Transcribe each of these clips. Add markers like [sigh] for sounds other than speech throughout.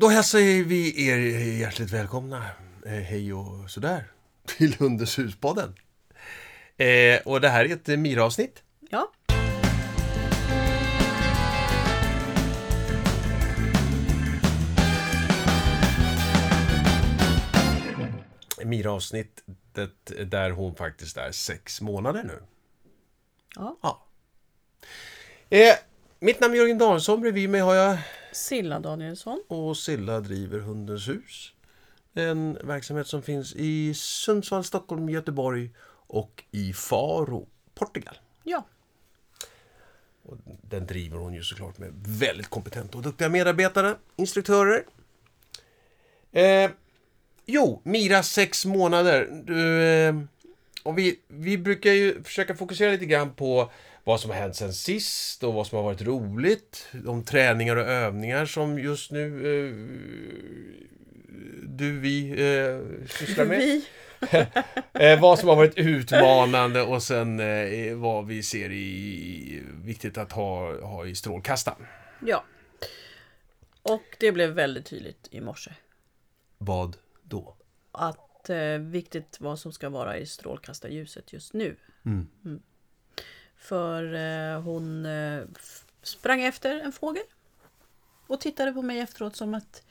Då hälsar vi er hjärtligt välkomna, eh, hej och sådär, till Hundens huspodden. Eh, och det här är ett Mira-avsnitt. Ja. Mira-avsnittet där hon faktiskt är sex månader nu. Ja. Ja. Eh, mitt namn är Jörgen Danielsson, bredvid mig har jag Silla Danielsson. och Silla driver Hundens hus. En verksamhet som finns i Sundsvall, Stockholm, Göteborg och i Faro, Portugal. Ja. Och den driver hon ju såklart med väldigt kompetenta och duktiga medarbetare, instruktörer. Eh, jo, Mira sex månader. Du, eh, och vi, vi brukar ju försöka fokusera lite grann på vad som har hänt sen sist och vad som har varit roligt. De träningar och övningar som just nu eh, du, vi eh, sysslar med. [laughs] Vi. [laughs] Eh, vad som har varit utmanande och sen eh, vad vi ser i viktigt att ha, ha i strålkastaren. Ja. Och det blev väldigt tydligt i morse. Vad då? Att eh, viktigt vad som ska vara i strålkastarljuset just nu. Mm. För eh, hon eh, sprang efter en fågel. Och tittade på mig efteråt som att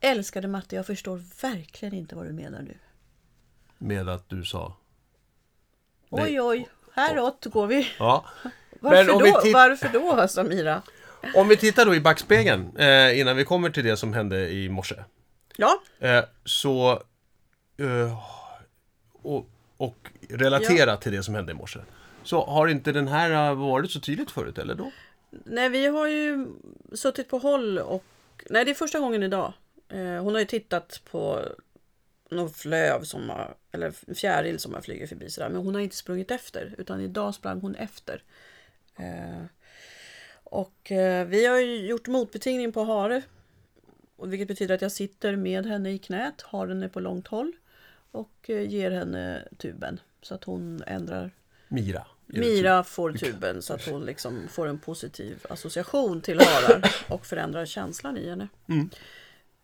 Älskade matte, jag förstår verkligen inte vad du menar nu. Med att du sa... Nej. Oj, oj, häråt går vi. Ja. [laughs] Varför om vi då? titt- Varför då, Samira? Om vi tittar då i backspegeln eh, innan vi kommer till det som hände i morse. Ja, Eh, så... Eh, och, och relatera till det som hände i morse. Så har inte den här eh, varit så tydligt förut, eller då? Nej, vi har ju suttit på håll och... Nej, det är första gången idag. Eh, hon har ju tittat på någon flöv som har, eller fjäril som har flugit förbi sådär. Men hon har inte sprungit efter, utan idag sprang hon efter. Eh, och eh, vi har ju gjort motbetingning på hare. Vilket betyder att jag sitter med henne i knät, haren är på långt håll. Och ger henne tuben. Så att hon ändrar Mira. Mira får tuben så att hon liksom får en positiv association till harar och förändrar känslan i henne. Mm.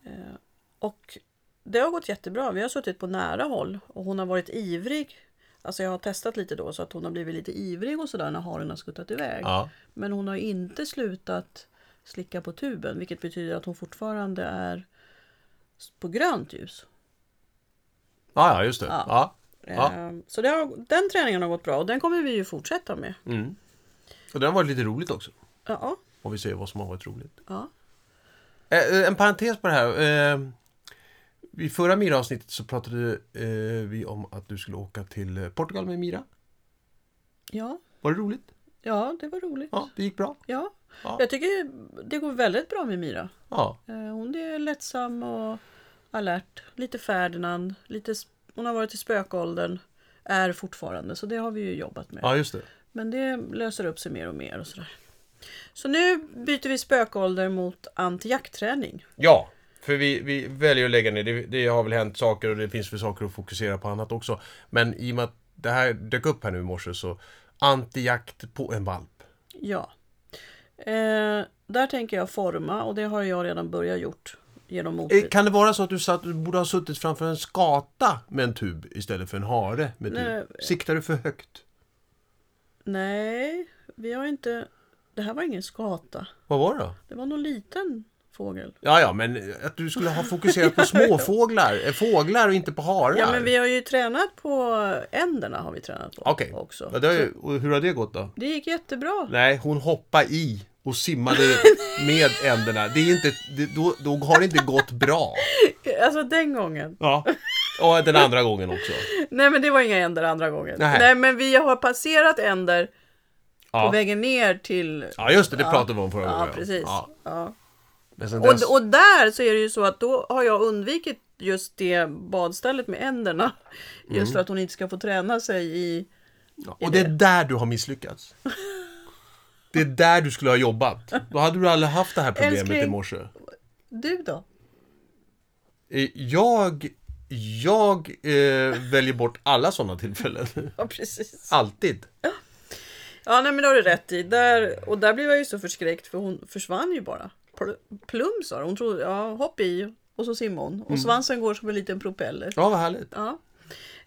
Eh, Och det har gått jättebra. Vi har suttit på nära håll och hon har varit ivrig. Alltså jag har testat lite då så att hon har blivit lite ivrig och sådär när haren har skuttat iväg. Ja. Men hon har inte slutat slicka på tuben vilket betyder att hon fortfarande är på grönt ljus. Ja, ja, just det. Ja. Ja. Ja. Eh, Så har, den träningen har gått bra och den kommer vi ju fortsätta med. Mm. Och det har varit lite roligt också. Ja, Om vi ser vad som har varit roligt. ja. Eh, eh, en parentes på det här. Eh, I förra Mira-avsnittet så pratade eh, vi om att du skulle åka till Portugal med Mira. ja. Var det roligt? Ja, det var roligt. Ja, det gick bra. Ja, Ja. jag tycker det går väldigt bra med Mira. Ja, Hon är lättsam och alert. Lite Ferdinand. Lite, hon har varit i spökåldern. Är fortfarande, så det har vi ju jobbat med. ja just det. Men det löser upp sig mer och mer och sådär. Så nu byter vi spökålder mot antijaktträning. Ja, för vi, vi väljer att lägga ner. Det, det har väl hänt saker och det finns väl saker att fokusera på annat också. Men i och med att det här dök upp här nu i morse så antijakt på en valp. Ja. Eh, där tänker jag forma och det har jag redan börjat gjort. Genom Eh, motbild. Kan det vara så att du, satt, du borde ha suttit framför en skata med en tub istället för en hare med tub? Nej. Siktar du för högt? Nej, vi har inte... Det här var ingen skata. Vad var det då? Det var någon liten fågel. Ja, ja, men att du skulle ha fokuserat på småfåglar, [laughs] eh, fåglar och inte på harar. Ja, men vi har ju tränat på änderna har vi tränat på Okej, också. ja, det har ju- och hur har det gått då? Det gick jättebra. Nej, hon hoppade i och simmade med änderna. Det är inte, det, då, då har det inte gått bra. Alltså den gången. Ja. Och den andra gången också. Nej men det var inga änder andra gången. Nej. Nej, men vi har passerat änder på Ja, vägen ner till... ja just det, det pratade vi om förra Ja, gången. precis. Ja. Ja. Men sen dess, Och, och där så är det ju så att då har jag undvikit just det badstället med änderna. Just Mm. för att hon inte ska få träna sig i... och det är där du har misslyckats. Det är där du skulle ha jobbat. Då hade du aldrig haft det här problemet Älskling. i morse. Du då? Eh, Jag, jag eh, väljer bort alla sådana tillfällen. Ja precis. Alltid. Ja nej men det har du rätt i. Där, och där blev jag ju så förskräckt för hon försvann ju bara. pl- plum sa hon. trodde, ja, hopp i och så simmar hon. Och svansen går som en liten propeller. Ja, vad härligt. Ja.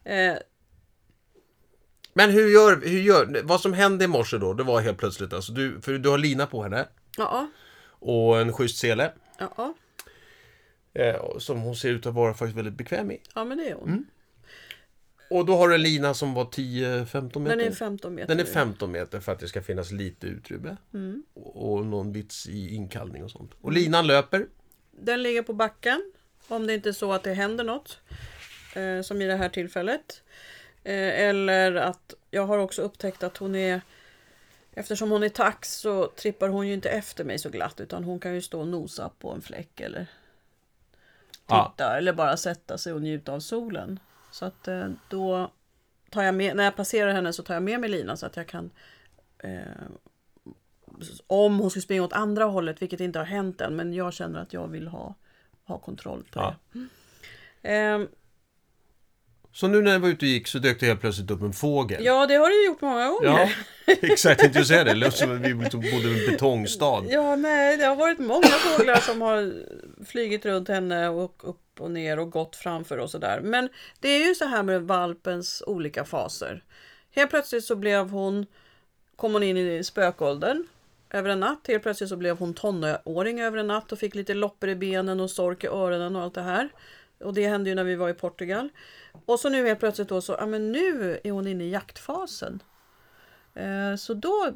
Eh, Men hur gör, hur gör, vad som hände i morse då, det var helt plötsligt alltså, du, för du har lina på henne ja, och en schysst sele. ja, Eh, som hon ser ut att vara faktiskt väldigt bekväm i. ja, men det är hon. Mm. Och då har du en lina som var 10-15 meter? Den är 15 meter. Den är nu. 15 meter för att det ska finnas lite utrymme. Mm. Och och någon vits i inkallning och sånt. Och linan löper. Den ligger på backen. Om det inte är så att det händer något. Eh, som i det här tillfället. Eh, eller att jag har också upptäckt att hon är Eftersom hon är tax så trippar hon ju inte efter mig så glatt utan hon kan ju stå och nosa på en fläck eller Ja. titta eller bara sätta sig och njuta av solen. Så att eh, då tar jag med, när jag passerar henne så tar jag med mig linan så att jag kan eh, om hon skulle springa åt andra hållet, vilket inte har hänt än, men jag känner att jag vill ha, ha kontroll på Ja. det. Ehm, Så nu när jag var ute och gick så dök det helt plötsligt upp en fågel. ja, det har du gjort många gånger. Ja, exakt. Tänkte du säga det? Låter som vi liksom bodde i en betongstad. Ja, nej, det har varit många fåglar som har flygit runt henne och upp och ner och gått framför och sådär. Men det är ju så här med valpens olika faser. Helt plötsligt så blev hon, kom hon in i spökåldern över en natt. Helt plötsligt så blev hon tonåring över en natt och fick lite loppor i benen och stork i öronen och allt det här. Och det hände ju när vi var i Portugal. Och så nu helt plötsligt då så, ja men nu är hon inne i jaktfasen. Eh, så då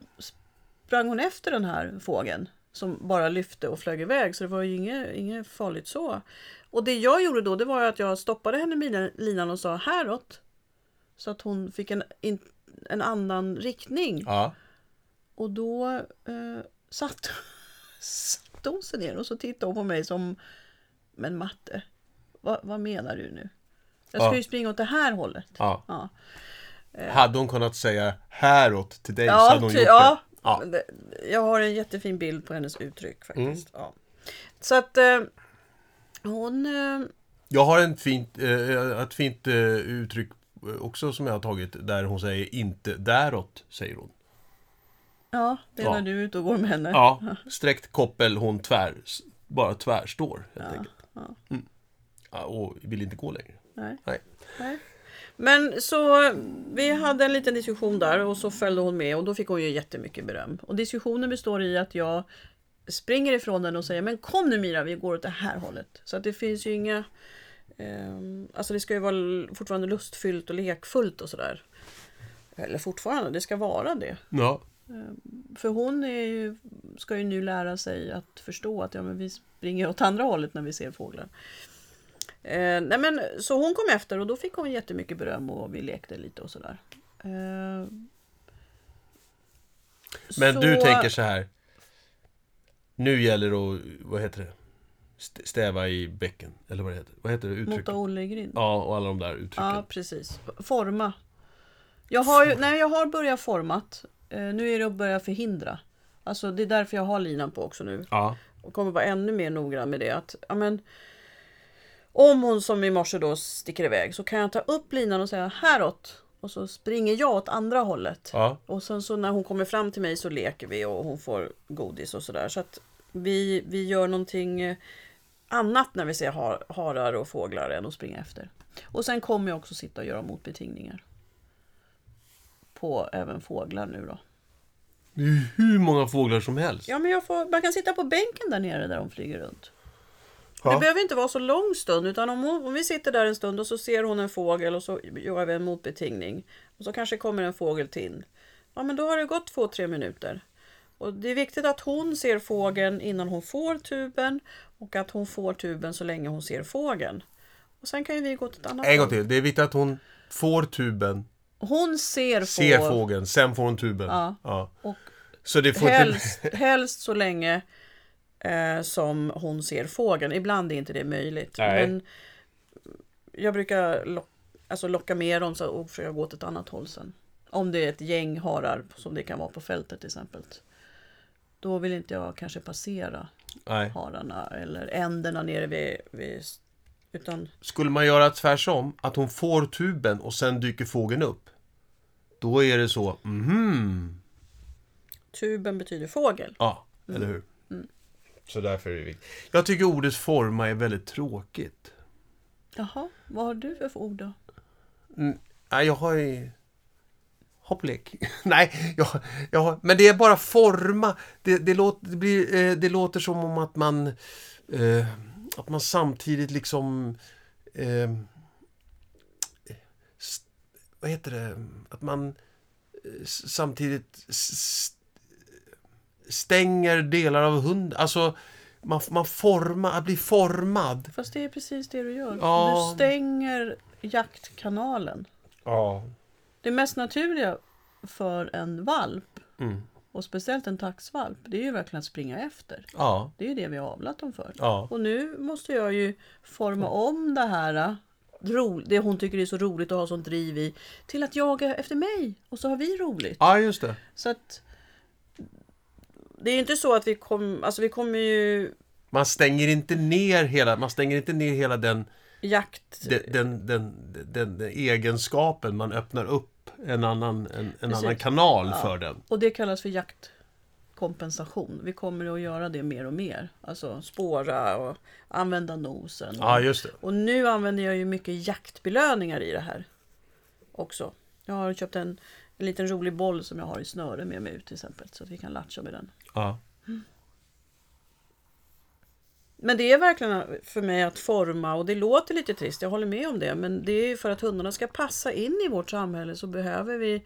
sprang hon efter den här fågeln som bara lyfte och flög iväg så det var ju inget, inget farligt så. Och det jag gjorde då det var att jag stoppade henne med linan och sa häråt. Så att hon fick en, in, en annan riktning. Ja. Och då eh, satt, satt hon sig ner och så tittade hon på mig som Men matte, vad, vad menar du nu? Jag ska Ja. ju springa åt det här hållet. ja. Ja. Hade hon kunnat säga häråt till dig så Ja, hade hon gjort ja, det. Ja. Jag har en jättefin bild på hennes uttryck faktiskt. Mm. Ja. Så att eh, hon... Eh, Jag har en fint, eh, ett fint eh, uttryck eh, också som jag har tagit där hon säger inte däråt, säger hon. ja, det är Ja. när du är ute och går med henne. Ja, sträckt koppel, hon tvär, bara tvärstår helt enkelt. ja. Mm. Ja, och vill inte gå längre. Nej, Nej. nej. Men så vi hade en liten diskussion där och så följde hon med och då fick hon ju jättemycket beröm. Och diskussionen består i att jag springer ifrån den och säger men kom nu Mira, vi går åt det här hållet. Så att det finns ju inga... ehm, alltså det ska ju vara fortfarande lustfyllt och lekfullt och sådär. Eller fortfarande, det ska vara det. Ja. För hon ju, ska ju nu lära sig att förstå att ja, men vi springer åt andra hållet när vi ser fåglar. Eh, nej men, så hon kom efter och då fick hon jättemycket beröm och vi lekte lite och sådär. Eh, Men så- du tänker så här. Nu gäller det att, vad heter det? St- Stäva i bäcken. Eller vad det heter. Vad heter det uttrycket? Mota Olle i grind. Ja, och alla de där uttrycken. Ja, precis. Forma. Jag har, ju, nej, jag har börjat format. Eh, nu är det att börja förhindra. Alltså det är därför jag har linan på också nu. Ja. och kommer vara ännu mer noggrann med det. Att, ja, men, om hon som i morse då sticker iväg så kan jag ta upp linan och säga häråt. Och så springer jag åt andra hållet. Ja. Och sen så när hon kommer fram till mig så leker vi och hon får godis och sådär. Så att vi, vi gör någonting eh, annat när vi ser har, harar och fåglar än att springa efter. Och sen kommer jag också sitta och göra motbetingningar. På även fåglar nu då. Det är ju hur många fåglar som helst. Ja men jag får, man kan sitta på bänken där nere där de flyger runt. Ja. Det behöver inte vara så lång stund utan om, hon, om vi sitter där en stund och så ser hon en fågel och så gör vi en motbetingning. Och så kanske kommer en fågel till. Ja men då har det gått två, tre minuter. Och det är viktigt att hon ser fågeln innan hon får tuben och att hon får tuben så länge hon ser fågeln. Och sen kan ju vi gå till ett annat En gång till. Det är viktigt att hon får tuben, Hon ser, ser fågeln. sen får hon tuben. Ja. Och Så det får inte... helst, helst så länge eh, som hon ser fågeln. Ibland är inte det möjligt. Nej. Men jag brukar lock, alltså locka med dem så, och försöka gå åt ett annat håll sen. Om det är ett gäng harar som det kan vara på fältet till exempel. Då vill inte jag kanske passera Nej. hararna eller änderna nere vid, vid utan Skulle man göra tvärsom, att hon får tuben och sen dyker fågeln upp. Då är det så, mhm. tuben betyder fågel. Ja, eller hur? Så därför är det viktigt. Jag tycker ordet forma är väldigt tråkigt. Jaha, vad har du för ord då? Mm, nej, jag har ju... Hopplek. [laughs] nej, jag, jag har, men det är bara forma. Det, det, låter, det, blir, eh, det låter som om att man... Eh, att man samtidigt liksom... Eh, vad heter det? Att man eh, samtidigt st, stänger delar av hunden. Alltså, man, man formar, att bli formad. Fast det är precis det du gör. Ja. Du stänger jaktkanalen. Ja. Det mest naturliga för en valp, Mm. och speciellt en taxvalp, det är ju verkligen att springa efter. Ja. Det är ju det vi har avlat dem för. Ja. Och nu måste jag ju forma om det här, ro, det hon tycker är så roligt att ha sånt driv i, till att jaga efter mig. Och så har vi roligt. Ja, just det. Så att det är ju inte så att vi kommer, alltså vi kommer ju Man stänger inte ner hela, man stänger inte ner hela den, jakt... den, den, den, den, den egenskapen. Man öppnar upp en annan, en, en annan kanal Ja. för den. Och det kallas för jaktkompensation. Vi kommer att göra det mer och mer. Alltså spåra och använda nosen. Ja, just det. Och nu använder jag ju mycket jaktbelöningar i det här. Också. Jag har köpt en, en liten rolig boll som jag har i snöre med mig ut till exempel. Så att vi kan latcha med den. Ja. Men det är verkligen för mig att forma och det låter lite trist, jag håller med om det. Men det är för att hundarna ska passa in i vårt samhälle så behöver vi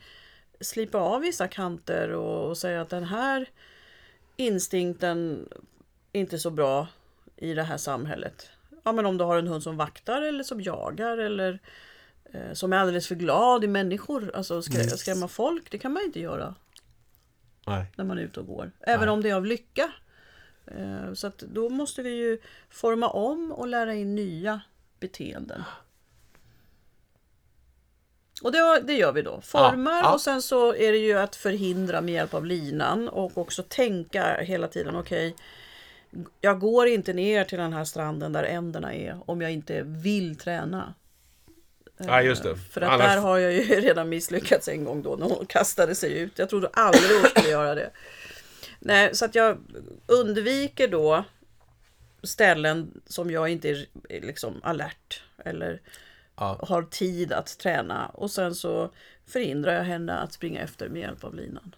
slipa av vissa kanter och, och säga att den här instinkten är inte så bra i det här samhället. Ja, men om du har en hund som vaktar eller som jagar eller som är alldeles för glad i människor, alltså skrä, skrämma folk, det kan man inte göra Nej. när man är ute och går. Även Nej. om det är av lycka. Eh, Så att då måste vi ju forma om och lära in nya beteenden. Och det, det gör vi då. Formar Ja, ja. och sen så är det ju att förhindra med hjälp av linan och också tänka hela tiden okej jag går inte ner till den här stranden där änderna är om jag inte vill träna. Ja, just det. För att Annars- där har jag ju [laughs] redan misslyckats en gång då när hon kastade sig ut. Jag trodde aldrig hon skulle göra det. Nej, så att jag undviker då ställen som jag inte är är liksom alert eller Ja. har tid att träna. Och sen så förhindrar jag henne att springa efter med hjälp av linan.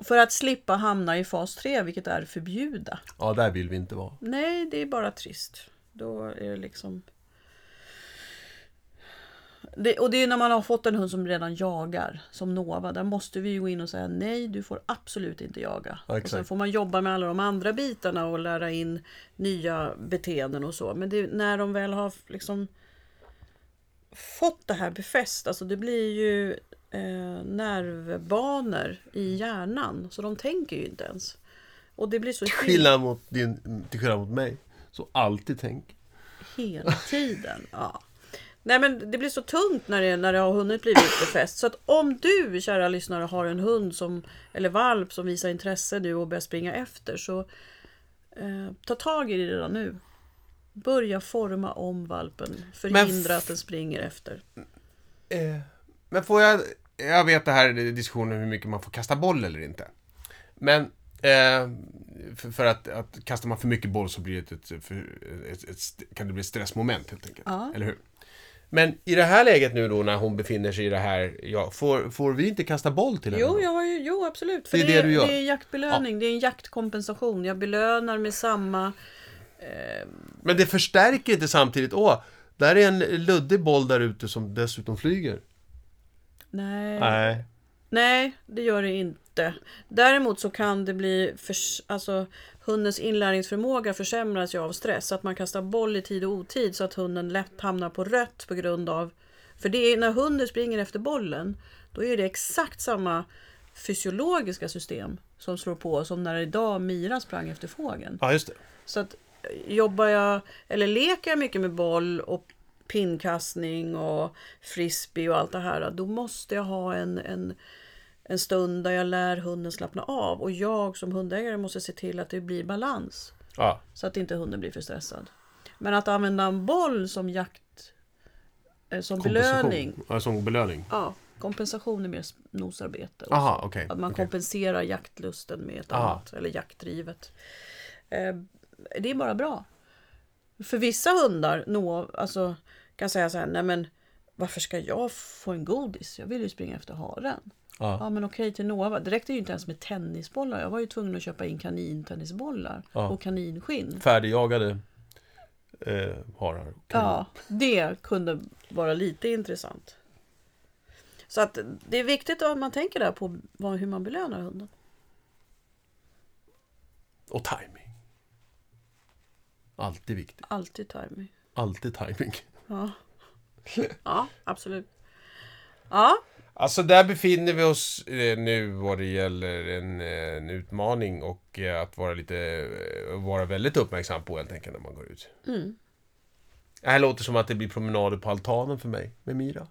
För att slippa hamna i fas 3, vilket är förbjuda. ja, där vill vi inte vara. Nej, det är bara trist. Då är det liksom... Det, och det är när man har fått en hund som redan jagar, som Nova. Där måste vi ju gå in och säga nej, du får absolut inte jaga. Ja, och sen får man jobba med alla de andra bitarna och lära in nya beteenden och så. Men det, när de väl har liksom fått det här befäst, alltså det blir ju eh, nervbanor i hjärnan. Så de tänker ju inte ens. Och det blir så Till skillnad mot, din, till skillnad mot mig. Så alltid tänk. Hela tiden. Ja. Nej men det blir så tungt när det, när det har hunnit blivit befäst. Så att om du, kära lyssnare, har en hund som, eller valp som visar intresse nu och börjar springa efter så eh, ta tag i det redan nu. Börja forma om valpen. Förhindra att den springer efter. Eh, men får jag... Jag vet det här är diskussionen hur mycket man får kasta boll eller inte. Men eh, för, för att, att kastar man för mycket boll så blir det ett, ett, ett, ett, kan det bli ett stressmoment helt enkelt. Ja. Eller hur? Men i det här läget nu då när hon befinner sig i det här, ja, får, får vi inte kasta boll till henne? Jo, då? jag har ju, jo absolut. För Det det är är, det du gör. det är jaktbelöning. Det är en jaktkompensation. Jag belönar med samma... Eh, Men det förstärker inte samtidigt, åh, där är en luddig boll där ute som dessutom flyger. nej. Nej. Nej, det gör det inte. Däremot så kan det bli... Förs- alltså, hundens inlärningsförmåga försämras ju av stress. Så att man kastar boll i tid och otid så att hunden lätt hamnar på rött på grund av... För det är när hunden springer efter bollen, då är det exakt samma fysiologiska system som slår på som när idag Mira sprang efter fågeln. Ja, just det. Så att eh, jobbar jag, eller leker jag mycket med boll och pinkastning och frisbee och allt det här, då måste jag ha en, en, en stund där jag lär hunden slappna av. Och jag som hundägare måste se till att det blir balans. Ja. Så att inte hunden blir för stressad. Men att använda en boll som jakt, eh, som belöning, Ja, som belöning. ja, Kompensation är mer nosarbete. och Aha, okej. Att man okej. kompenserar jaktlusten med ett Aha. annat, eller jaktdrivet. Eh, det är bara bra. För vissa hundar nå, alltså, kan säga så här, nej men varför ska jag få en godis? Jag vill ju springa efter haren. Ja. Ja men okej till Nova, det räckte ju inte ens med tennisbollar. Jag var ju tvungen att köpa in kanintennisbollar Ja. och kaninskinn. Färdigjagade eh, harar. Ja, det kunde vara lite intressant. Så att det är viktigt att man tänker där på vad, hur man belönar hunden. Och timing. Alltid viktigt. Alltid timing. Alltid timing. Ja, [laughs] ja absolut. Ja, Alltså där befinner vi oss eh, nu vad det gäller en, eh, en utmaning och eh, att vara lite, vara väldigt uppmärksam på helt enkelt när man går ut. Mm. Det här låter som att det blir promenader på altanen för mig med Mira.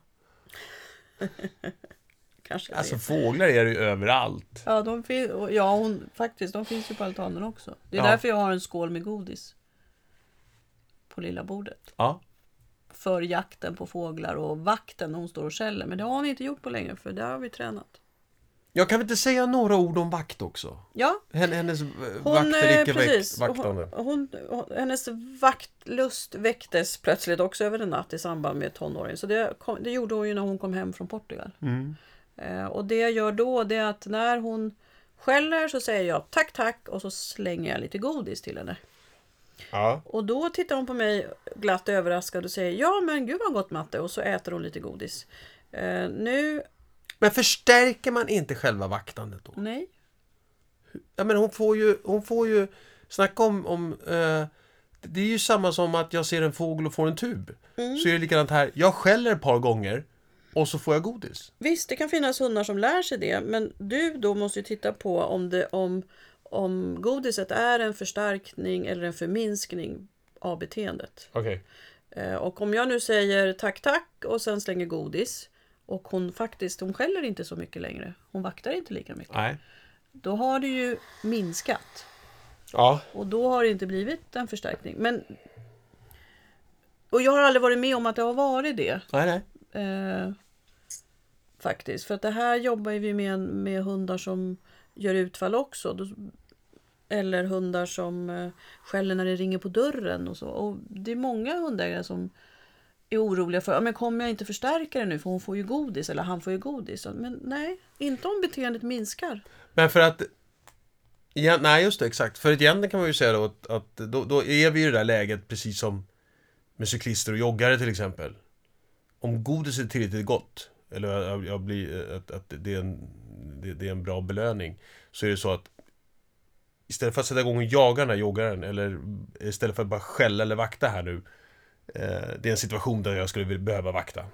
[laughs] kanske. Alltså fåglar är det ju överallt. Ja, de fin- och ja hon, faktiskt, de finns ju på altanen också. Det är Ja. därför jag har en skål med godis. På lilla bordet. Ja. För jakten på fåglar och vakten när hon står och skäller. Men det har hon inte gjort på länge för där har vi tränat. Jag kan väl inte säga några ord om vakt också? Ja, Hen- Hennes hon, vakt eller eh, precis. vakt, vaktande. Hon, hon, hon, hennes vaktlust väcktes plötsligt också över en natt i samband med tonåring. Så det, kom, det gjorde hon ju när hon kom hem från Portugal. Mm. Eh, och det jag gör då det är att när hon skäller så säger jag tack tack och så slänger jag lite godis till henne. Ja. Och då tittar hon på mig glatt överraskad och säger ja men gud vad gott matte och så äter hon lite godis. Eh, nu, Men förstärker man inte själva vaktandet då? nej. Ja, men hon får ju, hon får ju snacka om, om eh, det är ju samma som att jag ser en fågel och får en tub. Mm. Så är det likadant här. Jag skäller ett par gånger och så får jag godis. Visst, det kan finnas hundar som lär sig det, men du då måste ju titta på om, det, om, om godiset är en förstärkning eller en förminskning av beteendet. Okej. Eh, och om jag nu säger tack tack och sen slänger godis och hon faktiskt, hon skäller inte så mycket längre. Hon vaktar inte lika mycket. Nej. Då har det ju minskat. Ja. Och då har det inte blivit en förstärkning. Men... Och jag har aldrig varit med om att det har varit det. Nej, nej. Eh, faktiskt. För att det här jobbar vi med, med hundar som gör utfall också. Då, eller hundar som eh, skäller när det ringer på dörren och så. Och det är många hundägare som är oroliga för, ja, men kommer jag inte förstärka det nu för hon får ju godis eller han får ju godis. Men nej, inte om beteendet minskar. Men för att... Ja, nej, just det, exakt. För egentligen kan man ju säga då att, att då, då är vi i det där läget precis som med cyklister och joggare till exempel. Om godis är tillräckligt gott, eller jag, jag blir, att, att det, är en, det, det är en bra belöning, så är det så att istället för att sätta igång och jaga den här joggaren, eller istället för att bara skälla eller vakta här nu, eh, det är en situation där jag skulle behöva vakta,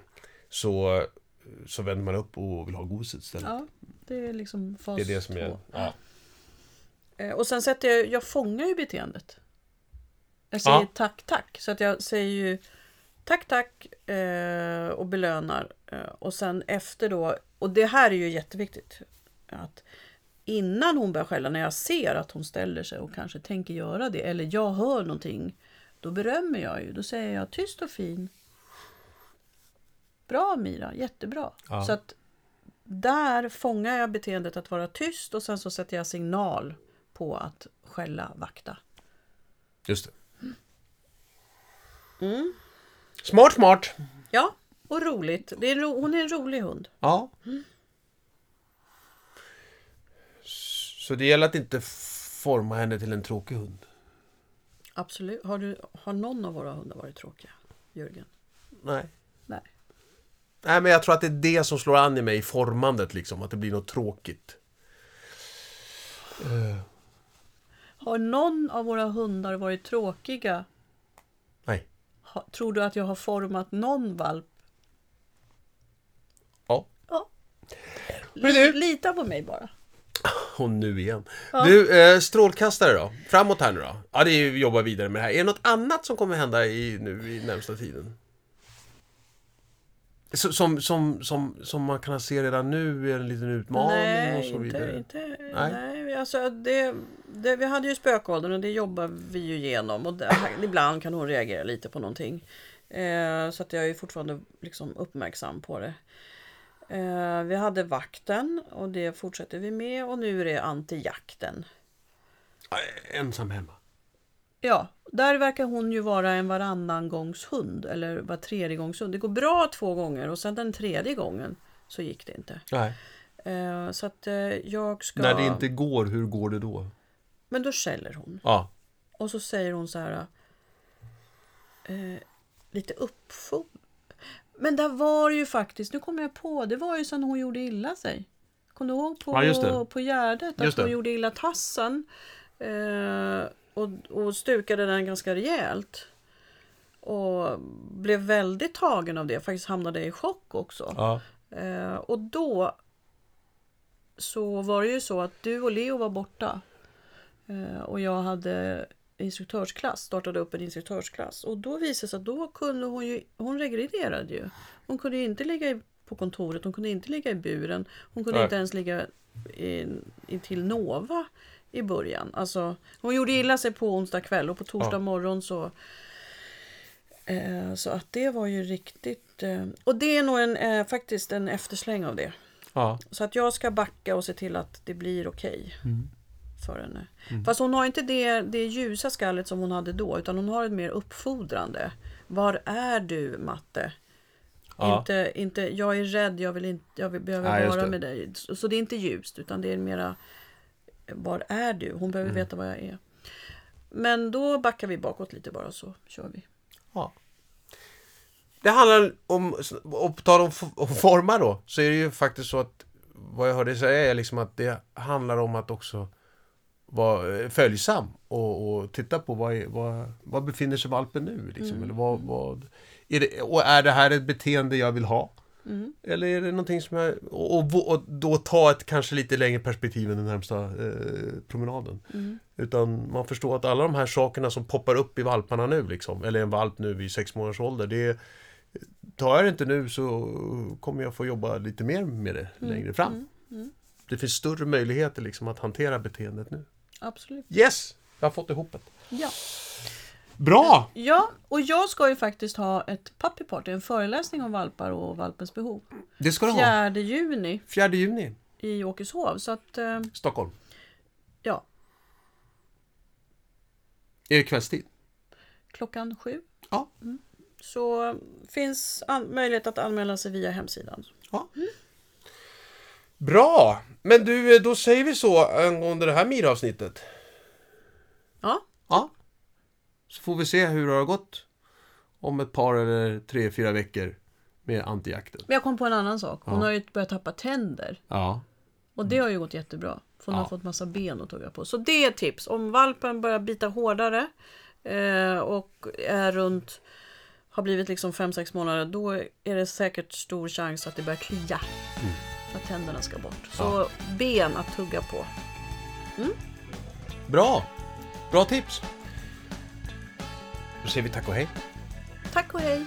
så, så vänder man upp och vill ha godiset istället. Ja, det är liksom fas Det är det som två. är... Ja. Eh, Och sen sätter jag, jag fångar ju beteendet. Jag säger Ja. tack, tack. Så att jag säger ju tack, tack eh, och belönar. Eh, och sen efter då, och det här är ju jätteviktigt. Att innan hon börjar skälla, när jag ser att hon ställer sig och kanske tänker göra det, eller jag hör någonting, då berömmer jag ju. Då säger jag tyst och fin. Bra Mira, jättebra. Ja. Så att där fångar jag beteendet att vara tyst och sen så sätter jag signal på att skälla, vakta. Just det. Mm. Smart, smart. Ja, och roligt. Är ro, hon är en rolig hund. Ja. Så det gäller att inte forma henne till en tråkig hund. Absolut. Har, du, har någon av våra hundar varit tråkiga? Jörgen? Nej. Nej. Nej, men jag tror att det är det som slår an i mig i formandet, liksom. Att det blir något tråkigt. Eh, Har någon av våra hundar varit tråkiga? nej. Ha, tror du att jag har format någon valp? Ja. Ja. Lita på mig bara. Och nu igen. Ja. Du, eh, strålkastare då? Framåt här nu då? Ja, det är ju jobba vidare med det här. Är det något annat som kommer hända i, nu i närmsta tiden? Som, som, som, som man kan se redan nu är en liten utmaning och nej, så vidare? inte, inte, Nej. nej. alltså det, det, vi hade ju spökåldern och det jobbar vi ju igenom. Och det, ibland kan hon reagera lite på någonting. Eh, så att jag är fortfarande liksom uppmärksam på det. Eh, vi hade vakten och det fortsätter vi med och nu är det antijakten. Ensam hemma. Ja, där verkar hon ju vara en varannan gångs hund eller var tredje gångs hund. Det går bra två gånger och sen den tredje gången så gick det inte. Nej. Eh, så att eh, jag ska... När det inte går, hur går det då? Men då skäller hon. Ja. Och så säger hon så här. Eh, lite uppfod. Men där var det ju faktiskt, nu kommer jag på, det var ju sen hon gjorde illa sig. Kom du ihåg på, Ja, på Gärdet att hon gjorde illa tassen? Eh, och, och stukade den ganska rejält. Och blev väldigt tagen av det, faktiskt hamnade i chock också. ja. Eh, och då så var det ju så att du och Leo var borta. Eh, och jag hade instruktörsklass, startade upp en instruktörsklass. Och då visade det sig att då kunde hon ju, hon regredierade ju. Hon kunde ju inte ligga i- på kontoret, hon kunde inte ligga i buren. Hon kunde Nej. inte ens ligga in, in till Nova i början. Alltså, hon gjorde illa sig på onsdag kväll och på torsdag Ja. morgon så Eh, så att det var ju riktigt... Eh, och det är nog en, eh, faktiskt en eftersläng av det. ja. Så att jag ska backa och se till att det blir okej Mm. För henne. Fast hon har inte det, det ljusa skallet som hon hade då, utan hon har ett mer uppfordrande. Var är du, matte? Ja. Inte, inte, jag är rädd, jag, vill inte, jag vill, behöver Nej, vara med dig. Så, så det är inte ljust, utan det är mera... Var är du? Hon behöver Mm. veta var jag är. Men då backar vi bakåt lite bara så kör vi. Ja. Det handlar om, och på tal om om formar då, så är det ju faktiskt så att vad jag hörde säga är liksom att det handlar om att också vara eh, följsam och, och titta på vad, vad, vad befinner sig valpen nu? Liksom, eller vad, vad, är det, och är det här ett beteende jag vill ha? Mm. Eller är det någonting som jag... Och, och, och då ta ett kanske lite längre perspektiv än den närmsta eh, promenaden. Mm. Utan man förstår att alla de här sakerna som poppar upp i valparna nu liksom, eller en valp nu vid sex månaders ålder, det är, Tar jag det inte nu så kommer jag få jobba lite mer med det längre fram. Mm. Mm. Det finns större möjligheter liksom att hantera beteendet nu. Absolut. Yes! Jag har fått ihop det. Ja. Bra! ja, och jag ska ju faktiskt ha ett puppy party, en föreläsning om valpar och valpens behov. Det ska du ha. 4 juni 4 juni, i Åkeshov. Så att, eh, Stockholm. ja, Är det kvällstid? klockan sju. Ja. Så finns an- möjlighet att anmäla sig via hemsidan. Ja. Bra! Men du, då säger vi så angående det här Mira-avsnittet. Ja, Ja. Så får vi se hur det har gått om ett par eller tre, fyra veckor med antijakten. men jag kom på en annan sak. Hon Ja. har ju börjat tappa tänder. Ja. Och det har ju gått jättebra. För hon Ja. har fått massa ben att tugga på. Så det är ett tips. Om valpen börjar bita hårdare eh, och är runt har blivit liksom 5-6 månader. Då är det säkert stor chans att det börjar klia. För att tänderna ska bort. Så ja. ben att tugga på. Mm. Bra! Bra tips! Då säger vi tack och hej. Tack och hej!